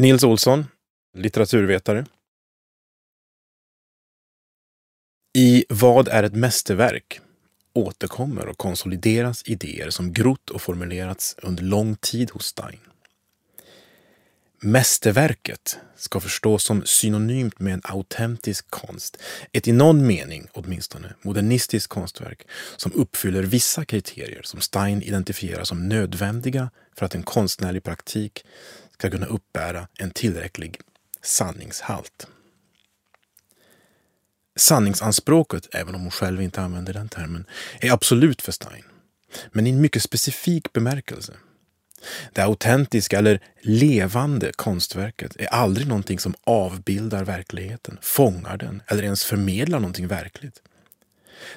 Nils Olsson, litteraturvetare. I Vad är ett mästerverk? återkommer och konsolideras idéer som grott och formulerats under lång tid hos Stein. Mästerverket ska förstås som synonymt med en autentisk konst, ett i någon mening åtminstone modernistiskt konstverk som uppfyller vissa kriterier som Stein identifierar som nödvändiga för att en konstnärlig praktik ska kunna uppbära en tillräcklig sanningshalt. Sanningsanspråket, även om hon själv inte använder den termen, är absolut för Stein, men i en mycket specifik bemärkelse. Det autentiska eller levande konstverket är aldrig någonting som avbildar verkligheten, fångar den eller ens förmedlar någonting verkligt.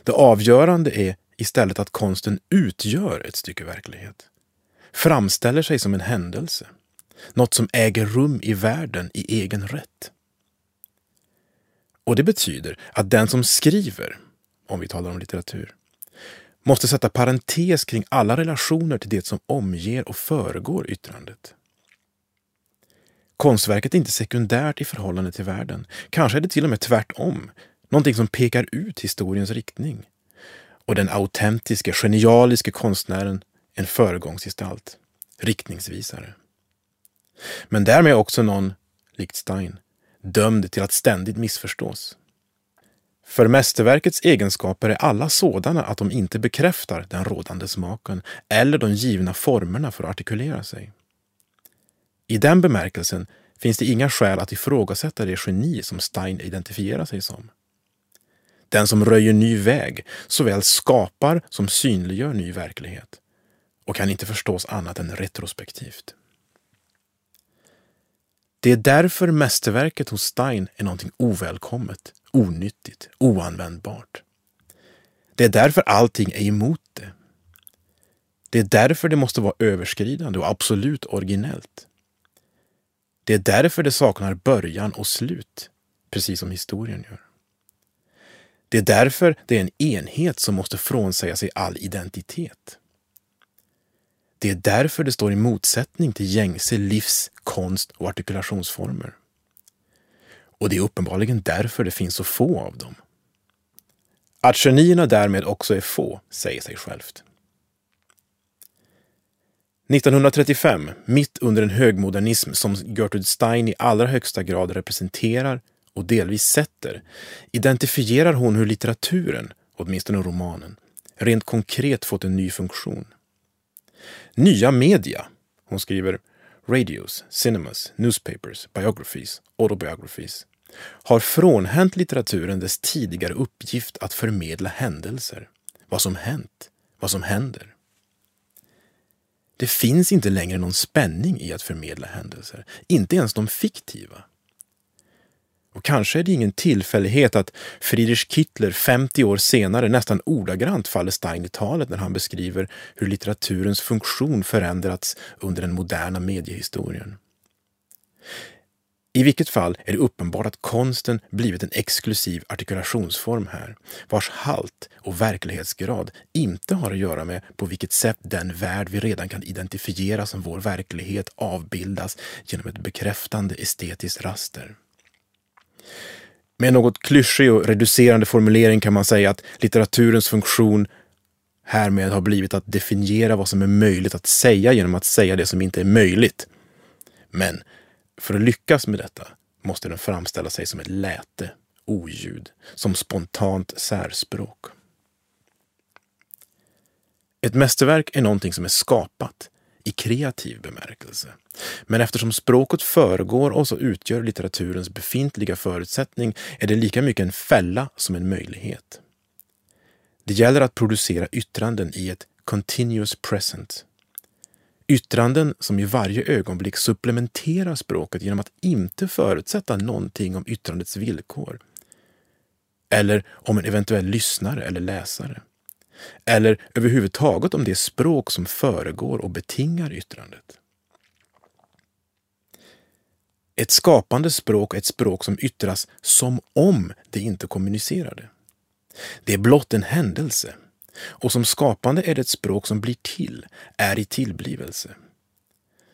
Det avgörande är istället att konsten utgör ett stycke verklighet, framställer sig som en händelse, något som äger rum i världen i egen rätt. Och det betyder att den som skriver, om vi talar om litteratur, måste sätta parentes kring alla relationer till det som omger och föregår yttrandet. Konstverket är inte sekundärt i förhållande till världen. Kanske är det till och med tvärtom, någonting som pekar ut historiens riktning. Och den autentiska, genialiske konstnären en föregångsgestalt, riktningsvisare. Men därmed också någon, likt Stein, dömd till att ständigt missförstås. För mästerverkets egenskaper är alla sådana att de inte bekräftar den rådande smaken eller de givna formerna för att artikulera sig. I den bemärkelsen finns det inga skäl att ifrågasätta det geni som Stein identifierar sig som. Den som röjer ny väg såväl skapar som synliggör ny verklighet och kan inte förstås annat än retrospektivt. Det är därför mästerverket hos Stein är någonting ovälkommet, onyttigt, oanvändbart. Det är därför allting är emot det. Det är därför det måste vara överskridande och absolut originellt. Det är därför det saknar början och slut, precis som historien gör. Det är därför det är en enhet som måste frånsäga sig all identitet. Det är därför det står i motsättning till gängse livs-, konst och artikulationsformer. Och det är uppenbarligen därför det finns så få av dem. Att genierna därmed också är få säger sig självt. 1935, mitt under en högmodernism som Gertrude Stein i allra högsta grad representerar och delvis sätter, identifierar hon hur litteraturen, åtminstone romanen, rent konkret fått en ny funktion. Nya media. Hon skriver radios, cinemas, newspapers, biographies, autobiographies har frånhänt litteraturen dess tidigare uppgift att förmedla händelser, vad som hänt, vad som händer. Det finns inte längre någon spänning i att förmedla händelser, inte ens de fiktiva. Och kanske är det ingen tillfällighet att Friedrich Kittler 50 år senare nästan ordagrant faller Stein i talet när han beskriver hur litteraturens funktion förändrats under den moderna mediehistorien. I vilket fall är det uppenbart att konsten blivit en exklusiv artikulationsform här, vars halt och verklighetsgrad inte har att göra med på vilket sätt den värld vi redan kan identifiera som vår verklighet avbildas genom ett bekräftande estetiskt raster. Med en något klyschig och reducerande formulering kan man säga att litteraturens funktion härmed har blivit att definiera vad som är möjligt att säga genom att säga det som inte är möjligt. Men för att lyckas med detta måste den framställa sig som ett läte, oljud, som spontant särspråk. Ett mästerverk är någonting som är skapat, i kreativ bemärkelse. Men eftersom språket föregår oss och utgör litteraturens befintliga förutsättning är det lika mycket en fälla som en möjlighet. Det gäller att producera yttranden i ett continuous present. Yttranden som i varje ögonblick supplementerar språket genom att inte förutsätta någonting om yttrandets villkor. Eller om en eventuell lyssnare eller läsare eller överhuvudtaget om det språk som föregår och betingar yttrandet. Ett skapande språk är ett språk som yttras som om det inte kommunicerade. Det är blott en händelse. Och som skapande är det ett språk som blir till, är i tillblivelse.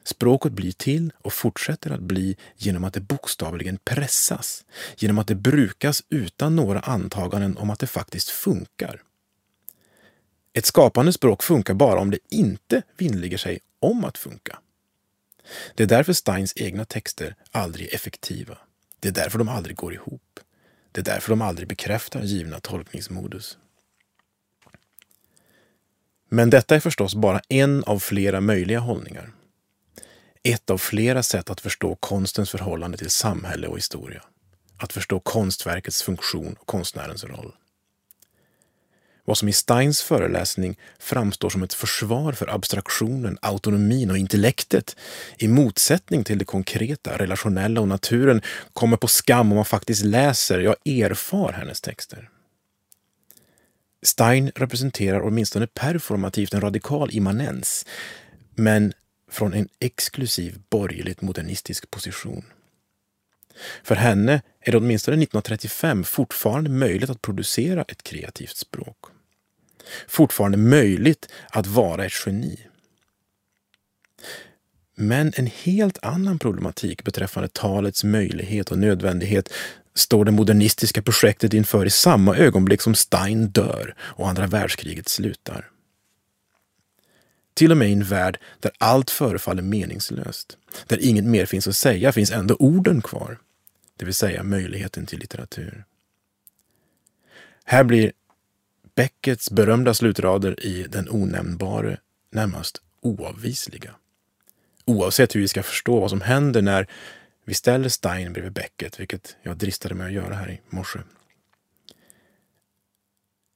Språket blir till och fortsätter att bli genom att det bokstavligen pressas, genom att det brukas utan några antaganden om att det faktiskt funkar. Ett skapande språk funkar bara om det inte vinnlägger sig om att funka. Det är därför Steins egna texter aldrig är effektiva. Det är därför de aldrig går ihop. Det är därför de aldrig bekräftar givna tolkningsmodus. Men detta är förstås bara en av flera möjliga hållningar. Ett av flera sätt att förstå konstens förhållande till samhälle och historia. Att förstå konstverkets funktion och konstnärens roll. Vad som i Steins föreläsning framstår som ett försvar för abstraktionen, autonomin och intellektet i motsättning till det konkreta, relationella och naturen kommer på skam om man faktiskt läser, ja erfar hennes texter. Stein representerar åtminstone performativt en radikal immanens, men från en exklusiv borgerligt modernistisk position. För henne är det åtminstone 1935 fortfarande möjligt att producera ett kreativt språk. Fortfarande möjligt att vara ett geni. Men en helt annan problematik beträffande talets möjlighet och nödvändighet står det modernistiska projektet inför i samma ögonblick som Stein dör och andra världskriget slutar. Till och med i en värld där allt förefaller meningslöst, där inget mer finns att säga, finns ändå orden kvar. Det vill säga möjligheten till litteratur. Här blir Beckets berömda slutrader i Den onämnbare närmast oavvisliga. Oavsett hur vi ska förstå vad som händer när vi ställer Stein bredvid Beckett, vilket jag dristade mig att göra här i morse.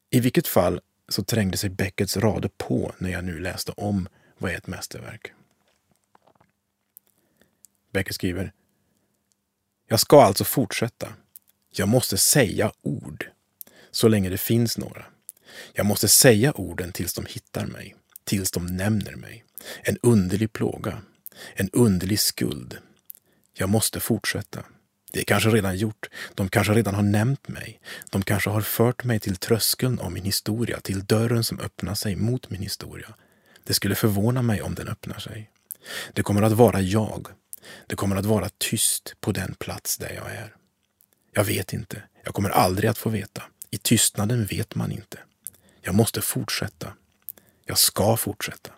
I vilket fall så trängde sig Beckets rader på när jag nu läste om vad är ett mästerverk. Beckett skriver Jag ska alltså fortsätta. Jag måste säga ord, så länge det finns några. Jag måste säga orden tills de hittar mig, tills de nämner mig. En underlig plåga, en underlig skuld. Jag måste fortsätta. Det är kanske redan gjort. De kanske redan har nämnt mig. De kanske har fört mig till tröskeln av min historia, till dörren som öppnar sig mot min historia. Det skulle förvåna mig om den öppnar sig. Det kommer att vara jag. Det kommer att vara tyst på den plats där jag är. Jag vet inte. Jag kommer aldrig att få veta. I tystnaden vet man inte. Jag måste fortsätta. Jag ska fortsätta.